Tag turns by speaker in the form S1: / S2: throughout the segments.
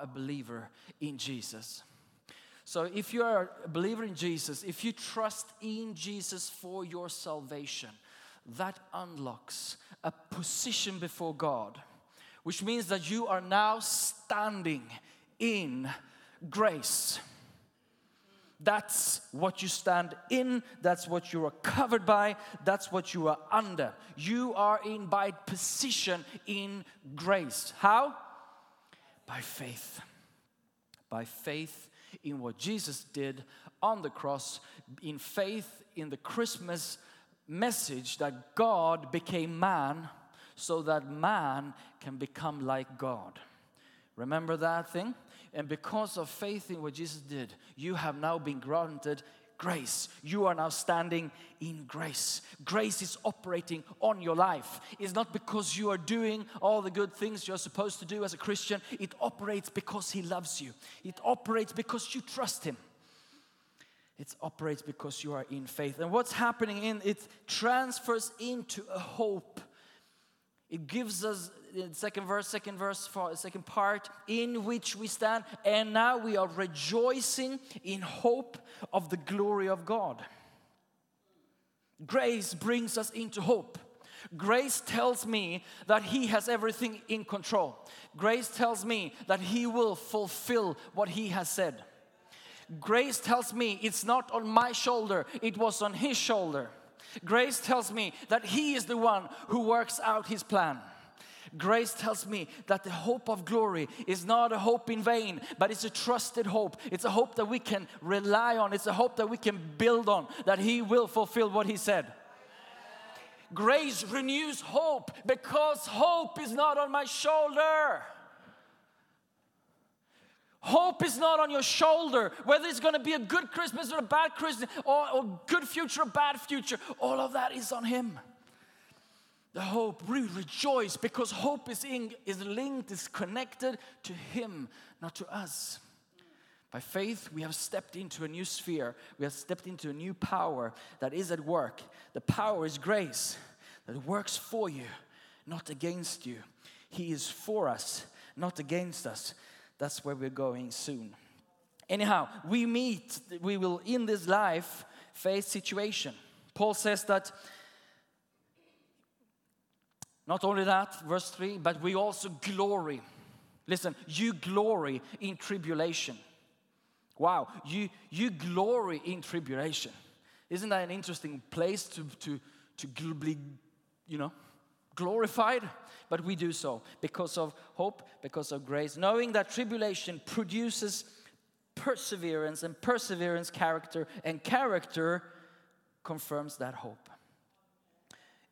S1: A believer in Jesus. So, if you are a believer in Jesus, if you trust in Jesus for your salvation, that unlocks a position before God, which means that you are now standing in grace. That's what you stand in, that's what you are covered by, that's what you are under. You are in by position in grace. How? By faith by faith in what Jesus did on the cross, in faith in the Christmas message that God became man so that man can become like God. Remember that thing? And because of faith in what Jesus did, you have now been granted grace. You are now standing in grace. Grace is operating on your life. It's not because you are doing all the good things you're supposed to do as a Christian, it operates because He loves you, it operates because you trust Him. It operates because you are in faith. And what's happening in it transfers into a hope. It gives us second verse, second verse, for- second part, in which we stand, and now we are rejoicing in hope of the glory of God. Grace brings us into hope. Grace tells me that He has everything in control. Grace tells me that He will fulfill what He has said. Grace tells me it's not on my shoulder, it was on His shoulder. Grace tells me that He is the one who works out His plan. Grace tells me that the hope of glory is not a hope in vain, but it's a trusted hope. It's a hope that we can rely on, it's a hope that we can build on, that He will fulfill what He said. Grace renews hope because hope is not on my shoulder. Hope is not on your shoulder, whether it's going to be a good Christmas or a bad Christmas, or, or good future or a bad future. All of that is on Him. The hope, we rejoice because hope is, in, is linked, is connected to Him, not to us. By faith, we have stepped into a new sphere. We have stepped into a new power that is at work. The power is grace that works for you, not against you. He is for us, not against us. That's where we're going soon. Anyhow, we meet, we will in this life face situation. Paul says that not only that, verse 3, but we also glory. Listen, you glory in tribulation. Wow, you, you glory in tribulation. Isn't that an interesting place to, to, to be, you know, glorified? But we do so because of hope, because of grace, knowing that tribulation produces perseverance, and perseverance, character, and character confirms that hope.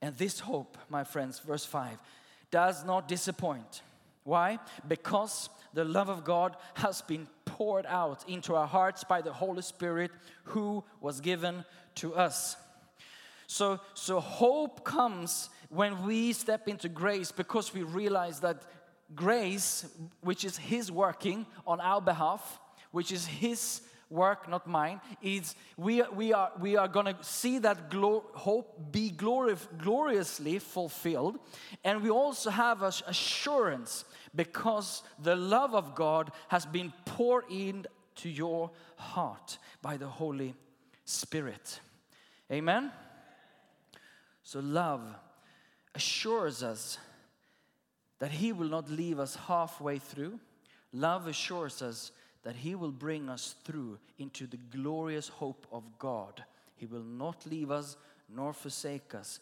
S1: And this hope, my friends, verse 5, does not disappoint. Why? Because the love of God has been poured out into our hearts by the Holy Spirit who was given to us. So, so hope comes when we step into grace because we realize that grace, which is His working on our behalf, which is His work, not mine, is we, we are, we are going to see that hope be glori- gloriously fulfilled. And we also have assurance because the love of God has been poured into your heart by the Holy Spirit. Amen? So, love assures us that He will not leave us halfway through. Love assures us that He will bring us through into the glorious hope of God. He will not leave us nor forsake us.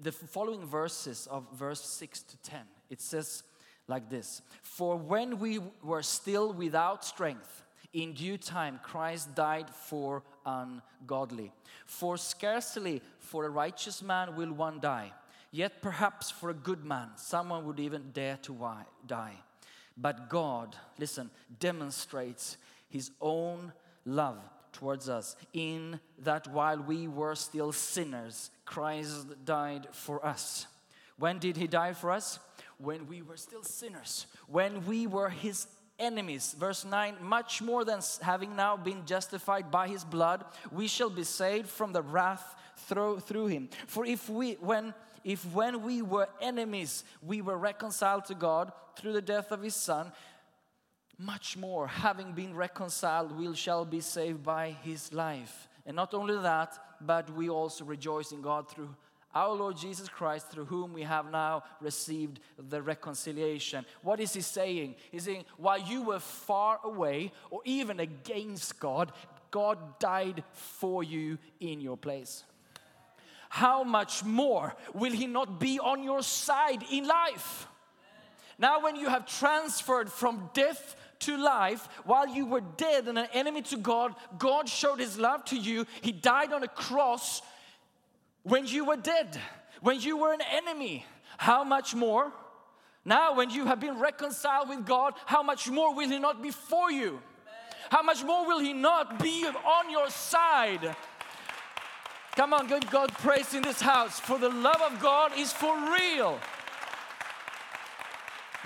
S1: The following verses of verse 6 to 10, it says like this For when we were still without strength, in due time Christ died for ungodly. For scarcely for a righteous man will one die, Yet perhaps for a good man, someone would even dare to die. But God, listen, demonstrates his own love towards us in that while we were still sinners, Christ died for us. When did he die for us? When we were still sinners, when we were his enemies. Verse 9 much more than having now been justified by his blood, we shall be saved from the wrath through, through him. For if we, when if when we were enemies, we were reconciled to God through the death of his son, much more, having been reconciled, we shall be saved by his life. And not only that, but we also rejoice in God through our Lord Jesus Christ, through whom we have now received the reconciliation. What is he saying? He's saying, while you were far away or even against God, God died for you in your place. How much more will he not be on your side in life? Now, when you have transferred from death to life, while you were dead and an enemy to God, God showed his love to you. He died on a cross when you were dead, when you were an enemy. How much more? Now, when you have been reconciled with God, how much more will he not be for you? How much more will he not be on your side? Come on, give God praise in this house, for the love of God is for real.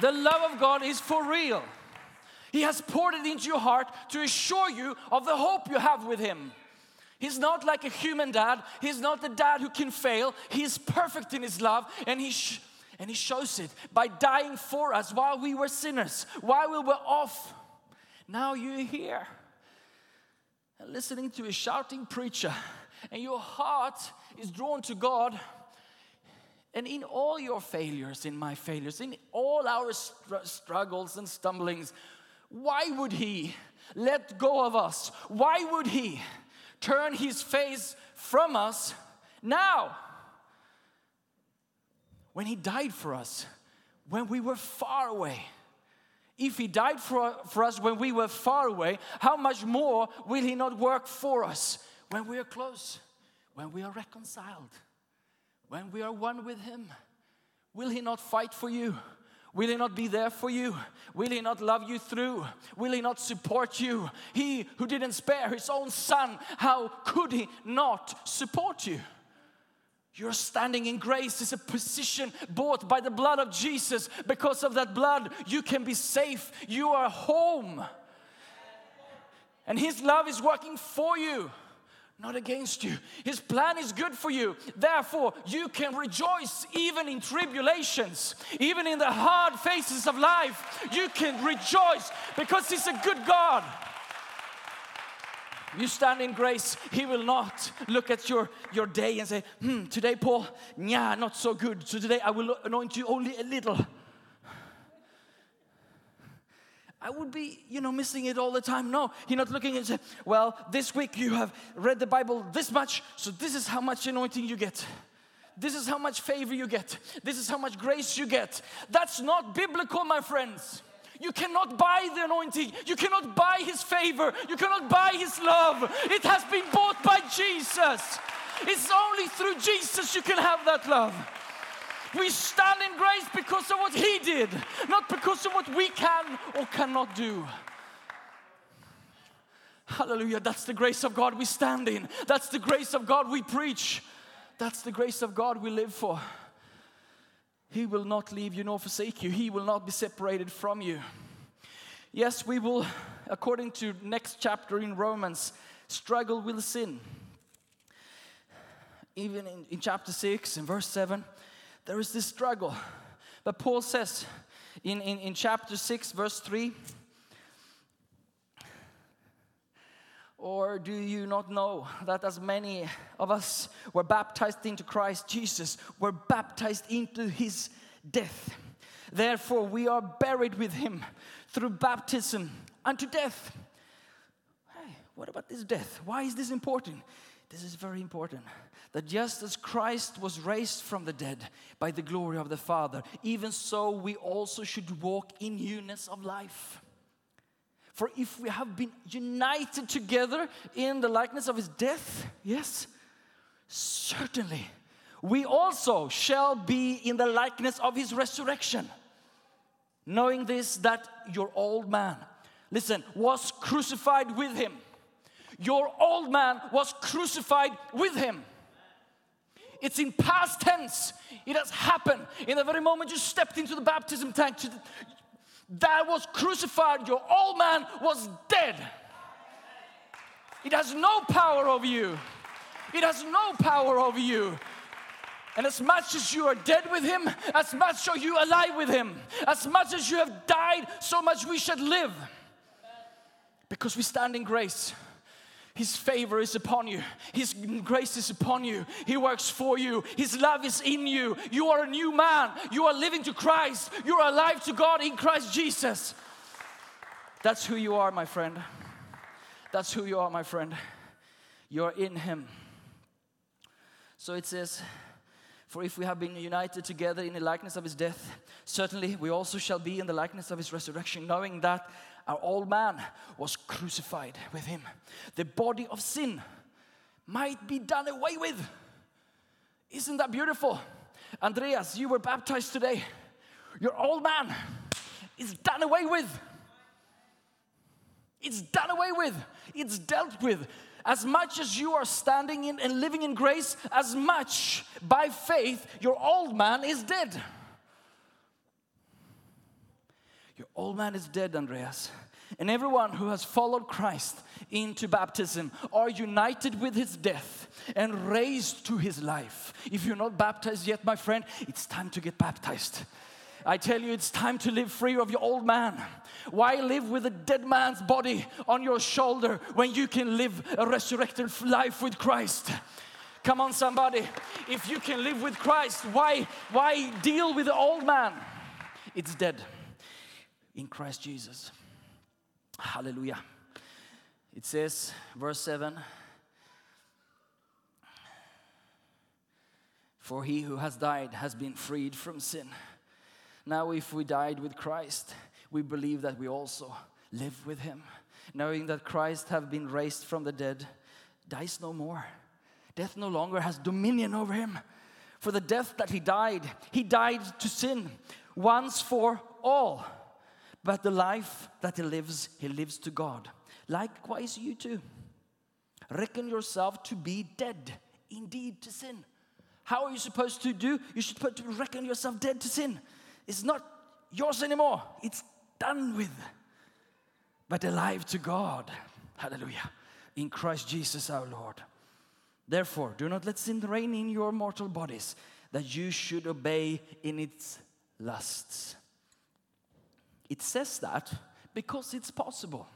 S1: The love of God is for real. He has poured it into your heart to assure you of the hope you have with Him. He's not like a human dad. He's not the dad who can fail. He is perfect in His love, and He and He shows it by dying for us while we were sinners, while we were off. Now you're here, listening to a shouting preacher, and your heart is drawn to God. And in all your failures, in my failures, in all our str- struggles and stumblings, why would He let go of us? Why would He turn His face from us now? When He died for us, when we were far away. If He died for, for us when we were far away, how much more will He not work for us when we are close, when we are reconciled? when we are one with Him, will He not fight for you? Will He not be there for you? Will He not love you through? Will He not support you? He who didn't spare His own Son, how could He not support you? Your standing in grace is a position bought by the blood of Jesus. Because of that blood, you can be safe. You are home. And His love is working for you not against you. His plan is good for you. Therefore, you can rejoice even in tribulations, even in the hard phases of life. You can rejoice because He's a good God. You stand in grace, He will not look at your, your day and say, Hmm, today, Paul, yeah, not so good. So today I will anoint you only a little. I would be, you know, missing it all the time. No, he's not looking and say, well, this week you have read the Bible this much, so this is how much anointing you get. This is how much favor you get. This is how much grace you get. That's not biblical, my friends. You cannot buy the anointing. You cannot buy his favor. You cannot buy his love. It has been bought by Jesus. It's only through Jesus you can have that love. We stand in grace because of what He did, not because of what we can or cannot do. Hallelujah. That's the grace of God we stand in. That's the grace of God we preach. That's the grace of God we live for. He will not leave you nor forsake you. He will not be separated from you. Yes, we will, according to next chapter in Romans, struggle with sin. Even in, in chapter 6 and verse 7, there is this struggle. But Paul says in, in, in chapter 6, verse 3 Or do you not know that as many of us were baptized into Christ Jesus, were baptized into his death? Therefore, we are buried with him through baptism unto death. Hey, what about this death? Why is this important? This is very important. That just as Christ was raised from the dead by the glory of the Father, even so we also should walk in newness of life. For if we have been united together in the likeness of his death, yes, certainly we also shall be in the likeness of his resurrection. Knowing this, that your old man, listen, was crucified with him. Your old man was crucified with him. It's in past tense. It has happened. In the very moment you stepped into the baptism tank, that was crucified. Your old man was dead. It has no power over you. It has no power over you. And as much as you are dead with him, as much are you alive with him. As much as you have died, so much we should live. Because we stand in grace. His favor is upon you. His grace is upon you. He works for you. His love is in you. You are a new man. You are living to Christ. You are alive to God in Christ Jesus. That's who you are, my friend. That's who you are, my friend. You're in Him. So it says, For if we have been united together in the likeness of His death, certainly we also shall be in the likeness of His resurrection, knowing that our old man was crucified with Him. The body of sin might be done away with. Isn't that beautiful? Andreas, you were baptized today. Your old man is done away with. It's done away with. It's dealt with. As much as you are standing in and living in grace, as much by faith, your old man is dead. Your old man is dead, Andreas. And everyone who has followed Christ into baptism are united with his death and raised to his life. If you're not baptized yet, my friend, it's time to get baptized. I tell you, it's time to live free of your old man. Why live with a dead man's body on your shoulder when you can live a resurrected life with Christ? Come on, somebody. If you can live with Christ, why, why deal with the old man? It's dead in Christ Jesus. Hallelujah. It says, verse 7 For he who has died has been freed from sin. Now, if we died with Christ, we believe that we also live with him, knowing that Christ have been raised from the dead, dies no more. Death no longer has dominion over him. For the death that he died, he died to sin once for all. But the life that he lives, he lives to God. Likewise, you too. Reckon yourself to be dead indeed to sin. How are you supposed to do? You should to reckon yourself dead to sin. It's not yours anymore, it's done with. But alive to God. Hallelujah. In Christ Jesus our Lord. Therefore, do not let sin reign in your mortal bodies, that you should obey in its lusts. It says that because it's possible.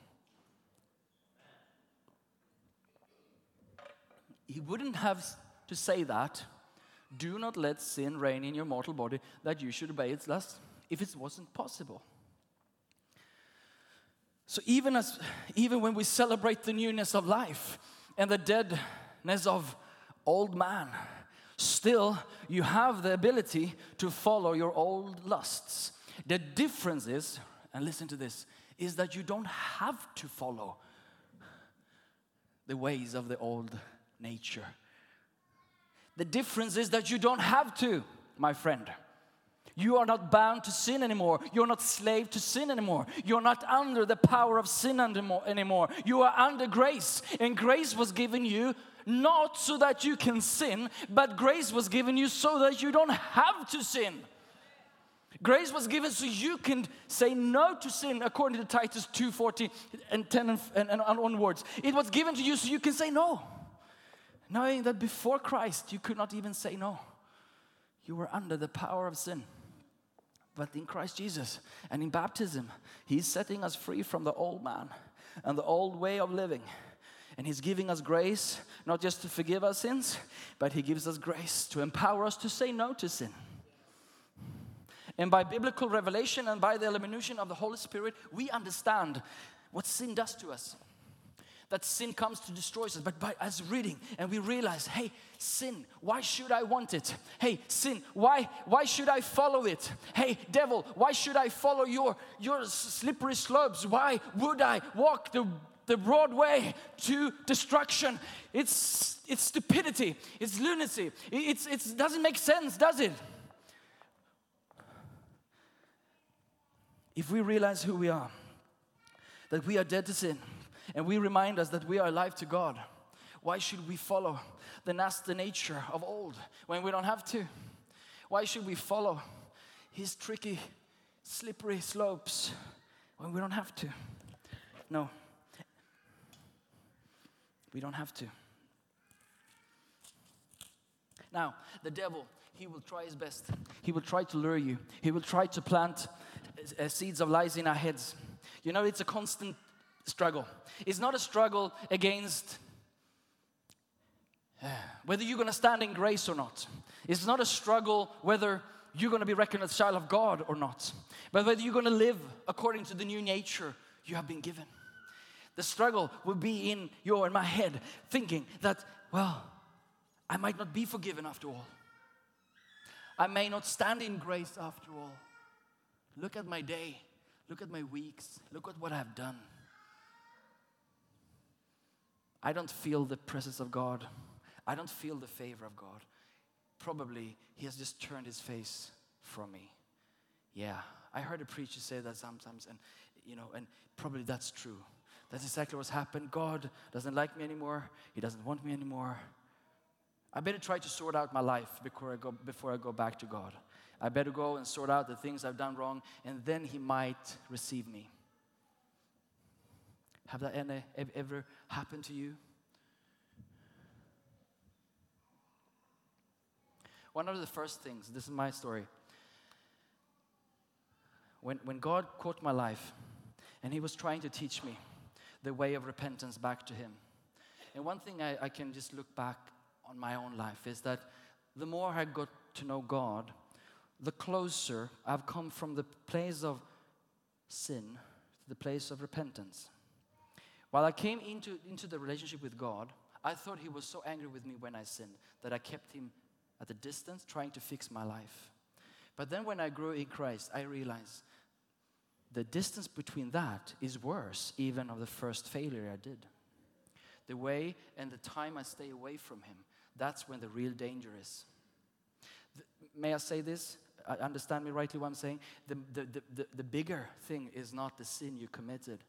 S1: He wouldn't have to say that. Do not let sin reign in your mortal body, that you should obey its lusts, if it wasn't possible. So even as even when we celebrate the newness of life and the deadness of old man, still you have the ability to follow your old lusts. The difference is, and listen to this, is that you don't have to follow the ways of the old nature. The difference is that you don't have to, my friend. You are not bound to sin anymore. You're not slave to sin anymore. You're not under the power of sin anymore. anymore. You are under grace. And grace was given you not so that you can sin, but grace was given you so that you don't have to sin. Grace was given so you can say no to sin according to Titus 2:14 and 10 and, and, and onwards. It was given to you so you can say no. Knowing that before Christ you could not even say no. You were under the power of sin. But in Christ Jesus and in baptism, He's setting us free from the old man and the old way of living. And He's giving us grace, not just to forgive our sins, but He gives us grace to empower us to say no to sin. And by biblical revelation and by the illumination of the Holy Spirit, we understand what sin does to us. That sin comes to destroy us, but by us reading and we realize, hey, sin, why should I want it? Hey, sin, why why should I follow it? Hey, devil, why should I follow your your slippery slopes? Why would I walk the the broad way to destruction. It's, it's stupidity, it's lunacy. It it's, it doesn't make sense, does it? If we realize who we are, that we are dead to sin, and we remind us that we are alive to God, why should we follow the nasty nature of old when we don't have to? Why should we follow his tricky, slippery slopes when we don't have to? No, we don't have to. Now, the devil, he will try his best. He will try to lure you. He will try to plant uh, seeds of lies in our heads. You know, it's a constant struggle. It's not a struggle against uh, whether you're going to stand in grace or not. It's not a struggle whether you're going to be reckoned a child of God or not, but whether you're going to live according to the new nature you have been given. The struggle will be in your and my head, thinking that, well, I might not be forgiven after all. I may not stand in grace after all. Look at my day. Look at my weeks. Look at what I've done. I don't feel the presence of God. I don't feel the favor of God. Probably He has just turned His face from me. Yeah, I heard a preacher say that sometimes, and you know, and probably that's true. That's exactly what's happened. God doesn't like me anymore. He doesn't want me anymore. I better try to sort out my life before I go, before I go back to God. I better go and sort out the things I've done wrong, and then He might receive me. Have that any, ever happened to you? One of the first things, this is my story. When, when God caught my life and He was trying to teach me the way of repentance back to Him. And one thing I, I can just look back on my own life is that the more I got to know God, the closer I've come from the place of sin to the place of repentance. While I came into, into the relationship with God, I thought He was so angry with me when I sinned that I kept Him at a distance trying to fix my life. But then when I grew in Christ, I realized the distance between that is worse even of the first failure I did. The way and the time I stay away from Him, that's when the real danger is. The- may I say this? I understand me rightly what I'm saying? The, the, the, the, bigger thing is not the sin you committed,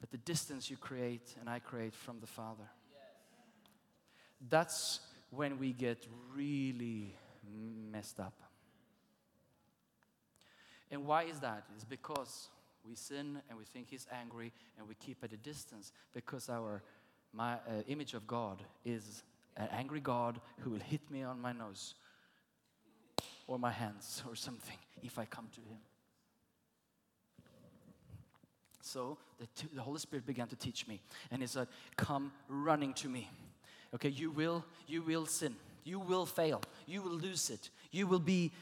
S1: but the distance you create and I create from the Father. That's when we get really messed up. And why is that? It's because we sin and we think He's angry and we keep at a distance because our my, uh, image of God is an angry God who will hit me on my nose or my hands or something if I come to Him. So the, t- the Holy Spirit began to teach me, and He said, "Come running to me." Okay, you will, you will sin, you will fail, you will lose it, you will be.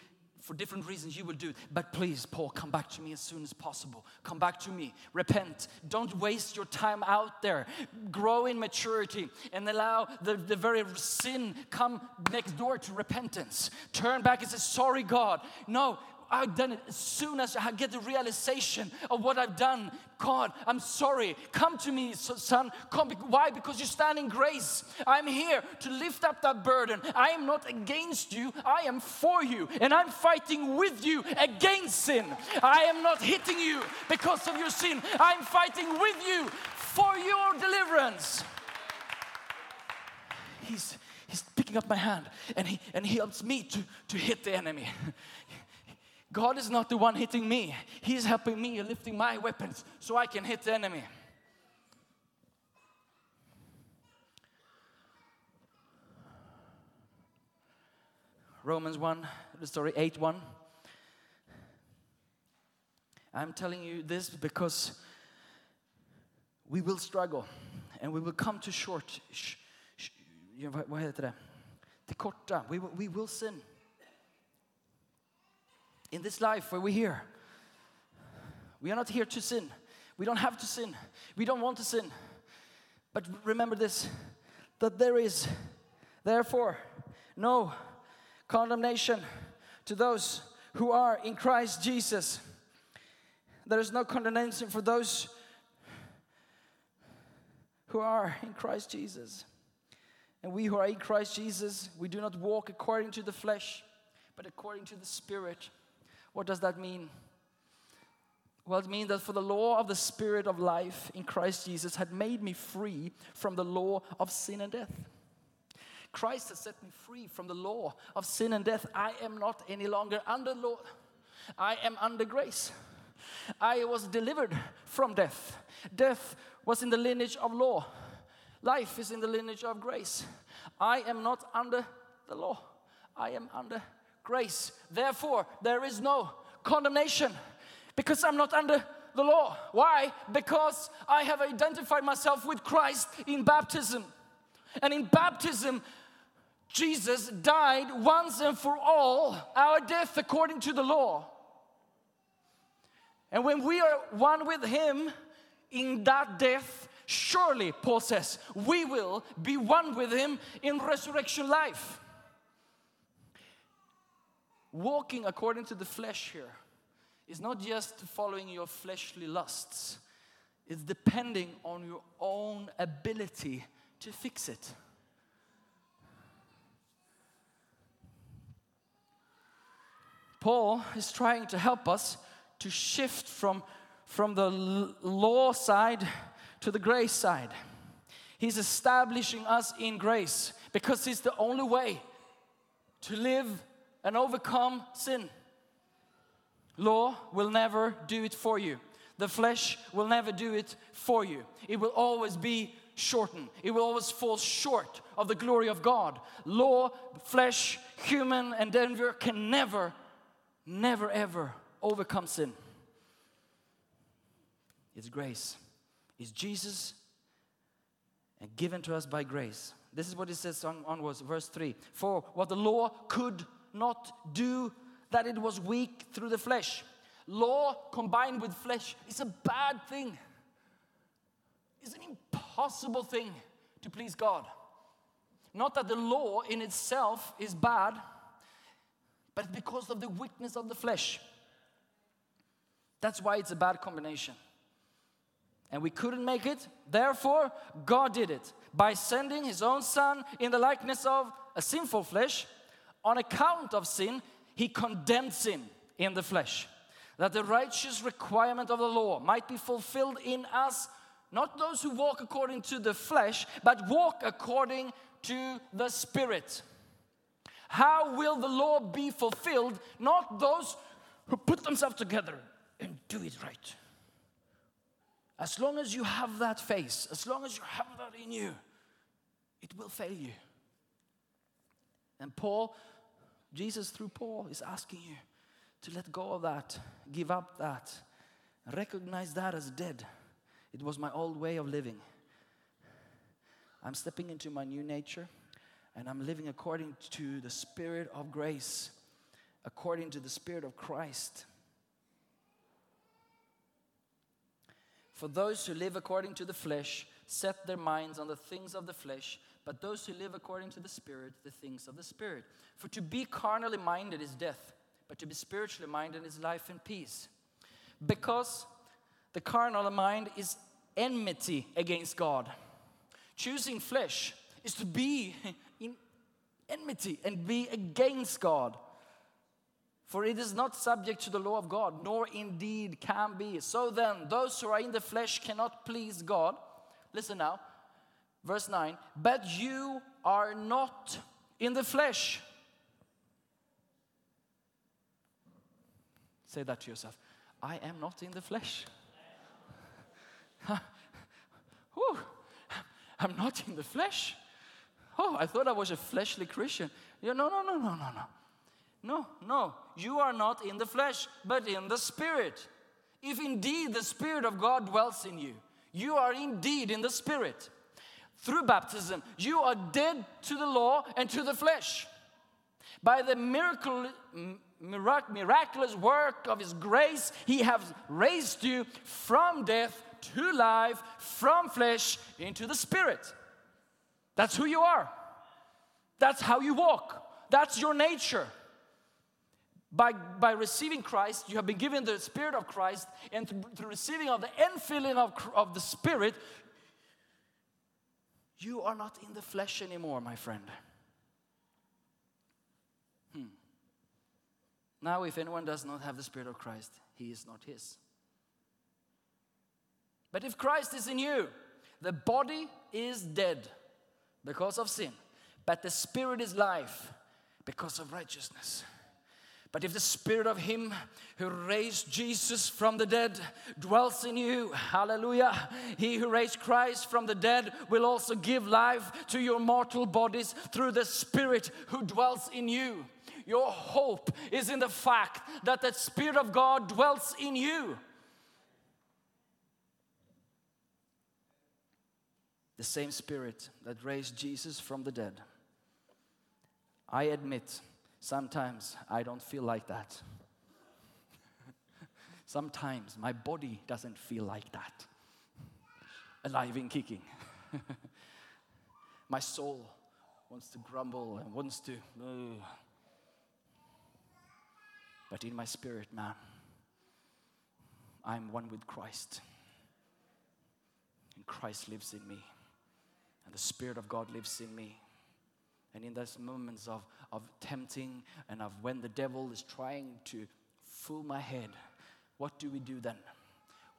S1: For different reasons, you will do it. But please, Paul, come back to me as soon as possible. Come back to me. Repent. Don't waste your time out there. Grow in maturity and allow the, the very sin come next door to repentance. Turn back and say, Sorry, God. No, I've done it as soon as I get the realization of what I've done. God, I'm sorry. Come to me, son. Come. Why? Because you stand in grace. I'm here to lift up that burden. I am not against you. I am for you. And I'm fighting with you against sin. I am not hitting you because of your sin. I'm fighting with you for your deliverance. He's, he's picking up my hand and he, and he helps me to, to hit the enemy. God is not the one hitting me. He's helping me lifting my weapons so I can hit the enemy. Romans 1, the story 8 1. I'm telling you this because we will struggle and we will come to short. Sh, sh, vad, heter det? Korta. We we will sin. In this life where we're here, we are not here to sin. We don't have to sin. We don't want to sin. But remember this that there is, therefore, no condemnation to those who are in Christ Jesus. There is no condemnation for those who are in Christ Jesus. And we who are in Christ Jesus, we do not walk according to the flesh, but according to the Spirit. What does that mean? Well, it means that for the law of the Spirit of life in Christ Jesus had made me free from the law of sin and death. Christ has set me free from the law of sin and death. I am not any longer under law, I am under grace. I was delivered from death. Death was in the lineage of law, life is in the lineage of grace. I am not under the law, I am under grace. Therefore, there is no condemnation because I'm not under the law. Why? Because I have identified myself with Christ in baptism. And in baptism, Jesus died once and for all our death according to the law. And when we are one with Him in that death, surely, Paul says, we will be one with Him in resurrection life. Walking according to the flesh here is not just following your fleshly lusts, it's depending on your own ability to fix it. Paul is trying to help us to shift from, from the law side to the grace side. He's establishing us in grace because it's the only way to live and overcome sin. Law will never do it for you. The flesh will never do it for you. It will always be shortened. It will always fall short of the glory of God. Law, flesh, human endeavor can never, never, ever overcome sin. It's grace. It's Jesus and given to us by grace. This is what it says on, onwards, verse 3. For what the law could not do, that it was weak through the flesh. Law combined with flesh is a bad thing. It's an impossible thing to please God. Not that the law in itself is bad, but because of the weakness of the flesh. That's why it's a bad combination. And we couldn't make it. Therefore, God did it by sending His own Son in the likeness of a sinful flesh. On account of sin, He condemned sin in the flesh, that the righteous requirement of the law might be fulfilled in us, not those who walk according to the flesh, but walk according to the Spirit. How will the law be fulfilled? Not those who put themselves together and do it right. As long as you have that face, as long as you have that in you, it will fail you. And Paul, Jesus through Paul, is asking you to let go of that, give up that, recognize that as dead. It was my old way of living. I'm stepping into my new nature and I'm living according to the Spirit of grace, according to the Spirit of Christ. For those who live according to the flesh set their minds on the things of the flesh, but those who live according to the Spirit, the things of the Spirit. For to be carnally minded is death, but to be spiritually minded is life and peace. Because the carnal mind is enmity against God. Choosing flesh is to be in enmity and be against God. For it is not subject to the law of God, nor indeed can be. So then, those who are in the flesh cannot please God. Listen now, verse 9. But you are not in the flesh. Say that to yourself. I am not in the flesh. I'm not in the flesh. Oh, I thought I was a fleshly Christian. Yeah, no, no, no, no, no, no. No, no, you are not in the flesh, but in the Spirit. If indeed the Spirit of God dwells in you, you are indeed in the Spirit. Through baptism, you are dead to the law and to the flesh. By the miracle, mirac- miraculous work of His grace, He has raised you from death to life, from flesh into the Spirit. That's who you are. That's how you walk. That's your nature. By, by receiving Christ, you have been given the Spirit of Christ, and through, through receiving of the infilling of, of the Spirit, You are not in the flesh anymore, my friend. Hmm. Now, if anyone does not have the Spirit of Christ, he is not his. But if Christ is in you, the body is dead because of sin, but the Spirit is life because of righteousness. But if the spirit of him who raised Jesus from the dead dwells in you, hallelujah, he who raised Christ from the dead will also give life to your mortal bodies through the spirit who dwells in you. Your hope is in the fact that the spirit of God dwells in you. The same spirit that raised Jesus from the dead. I admit Sometimes I don't feel like that. Sometimes my body doesn't feel like that. Alive and kicking. my soul wants to grumble and wants to. "Ugh." But in my spirit, man, I'm one with Christ. And Christ lives in me. And the Spirit of God lives in me. And in those moments of, of tempting and of when the devil is trying to fool my head, what do we do then?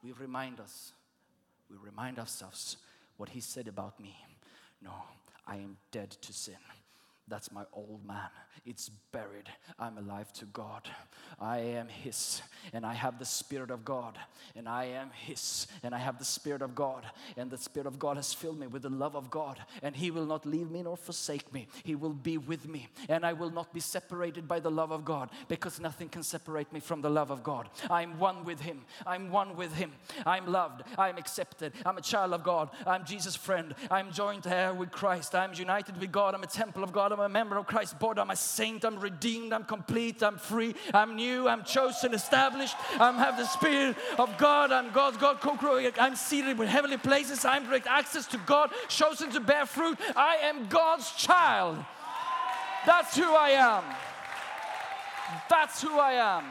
S1: We remind us, we remind ourselves what he said about me. No, I am dead to sin. That's my old man. It's buried. I'm alive to God. I am His, and I have the Spirit of God, and I am His, and I have the Spirit of God, and the Spirit of God has filled me with the love of God, and He will not leave me nor forsake me. He will be with me, and I will not be separated by the love of God because nothing can separate me from the love of God. I'm one with Him. I'm one with Him. I'm loved. I'm accepted. I'm a child of God. I'm Jesus' friend. I'm joined heir with Christ. I'm united with God. I'm a temple of God. I'm a member of Christ's body. I'm a saint. I'm redeemed. I'm complete. I'm free. I'm new. I'm chosen, established. I have the Spirit of God. I'm God's God. co-creator. I'm seated in heavenly places. I'm direct access to God, chosen to bear fruit. I am God's child. That's who I am. That's who I am.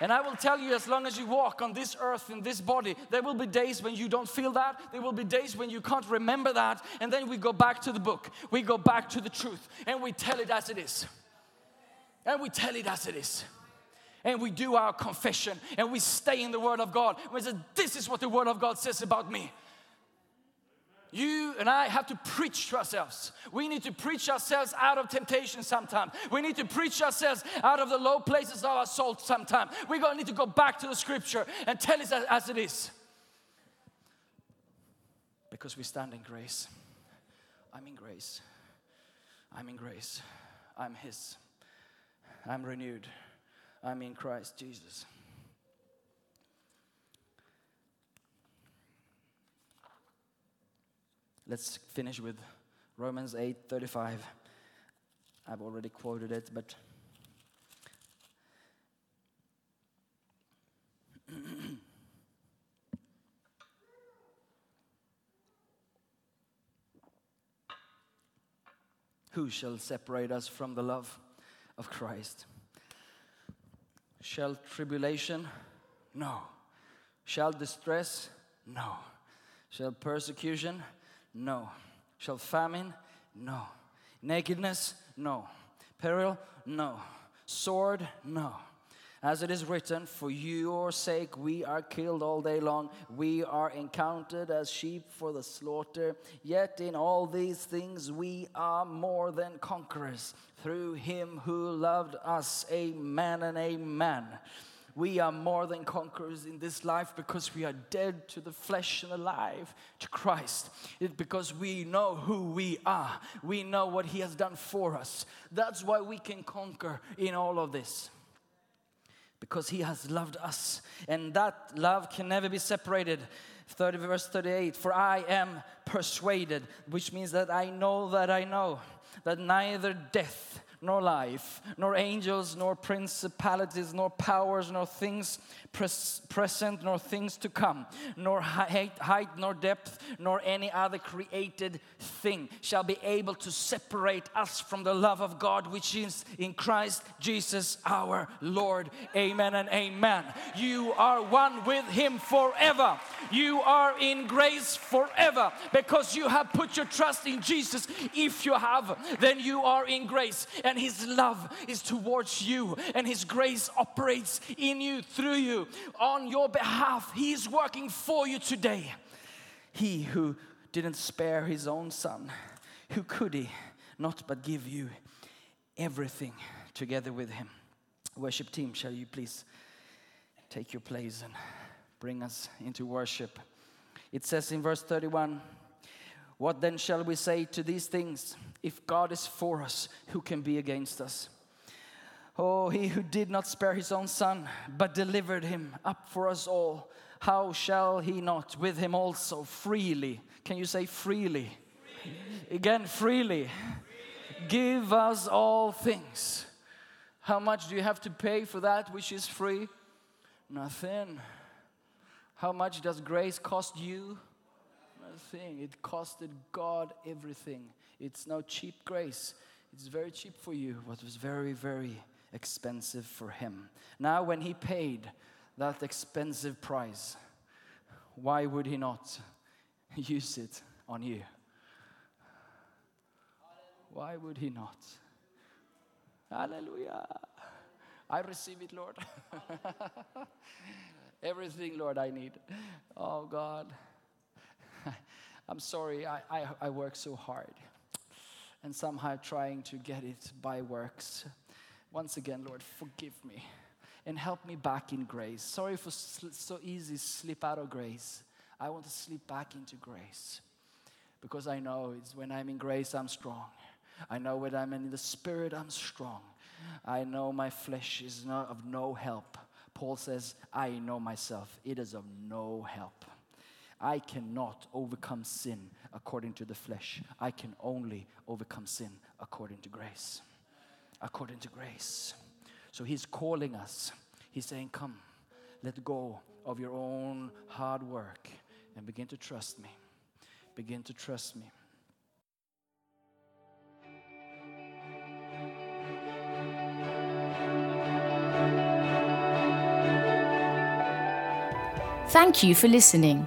S1: And I will tell you, as long as you walk on this earth in this body, there will be days when you don't feel that. There will be days when you can't remember that. And then we go back to the book, we go back to the truth, and we tell it as it is. And we tell it as it is. And we do our confession, and we stay in the Word of God. We say, This is what the Word of God says about me. You and I have to preach to ourselves. We need to preach ourselves out of temptation sometimes. We need to preach ourselves out of the low places of our soul sometimes. We're going to need to go back to the scripture and tell it as, as it is. Because we stand in grace. I'm in grace. I'm in grace. I'm His. I'm renewed. I'm in Christ Jesus. Let's finish with Romans 8:35. I've already quoted it, but Who shall separate us from the love of Christ? Shall tribulation? No. Shall distress? No. Shall persecution? No. Shall famine? No. Nakedness? No. Peril? No. Sword? No. As it is written, For your sake we are killed all day long. We are encountered as sheep for the slaughter. Yet in all these things we are more than conquerors through him who loved us. Amen and amen. We are more than conquerors in this life because we are dead to the flesh and alive to Christ. It's because we know who we are. We know what He has done for us. That's why we can conquer in all of this. Because He has loved us. And that love can never be separated. 30 verse 38 For I am persuaded, which means that I know that I know that neither death nor life, nor angels, nor principalities, nor powers, nor things pres- present, nor things to come, nor height, height, nor depth, nor any other created thing shall be able to separate us from the love of God which is in Christ Jesus our Lord. Amen and amen. You are one with Him forever. You are in grace forever because you have put your trust in Jesus. If you have, then you are in grace, and His love is towards you, and His grace operates in you, through you, on your behalf. He is working for you today. He who didn't spare His own Son, who could He not but give you everything together with Him? Worship team, shall you please take your place and bring us into worship? It says in verse 31 What then shall we say to these things? If God is for us, who can be against us? Oh, he who did not spare his own son, but delivered him up for us all, how shall he not with him also freely? Can you say freely? Again, freely. Give us all things. How much do you have to pay for that which is free? Nothing. How much does grace cost you? Nothing. It costed God everything. It's no cheap grace. It's very cheap for you, but it was very, very expensive for Him. Now, when He paid that expensive price, why would He not use it on you? Why would He not? Hallelujah. I receive it, Lord. Everything, Lord, I need. Oh, God. I'm sorry, I, I, I work so hard and somehow trying to get it by works. Once again, Lord, forgive me and help me back in grace. Sorry for sl- so easy slip out of grace. I want to slip back into grace because I know it's when I'm in grace, I'm strong. I know when I'm in the spirit, I'm strong. I know my flesh is not of no help. Paul says, I know myself, it is of no help. I cannot overcome sin according to the flesh. I can only overcome sin according to grace. According to grace. So he's calling us. He's saying, Come, let go of your own hard work and begin to trust me. Begin to trust me.
S2: Thank you for listening.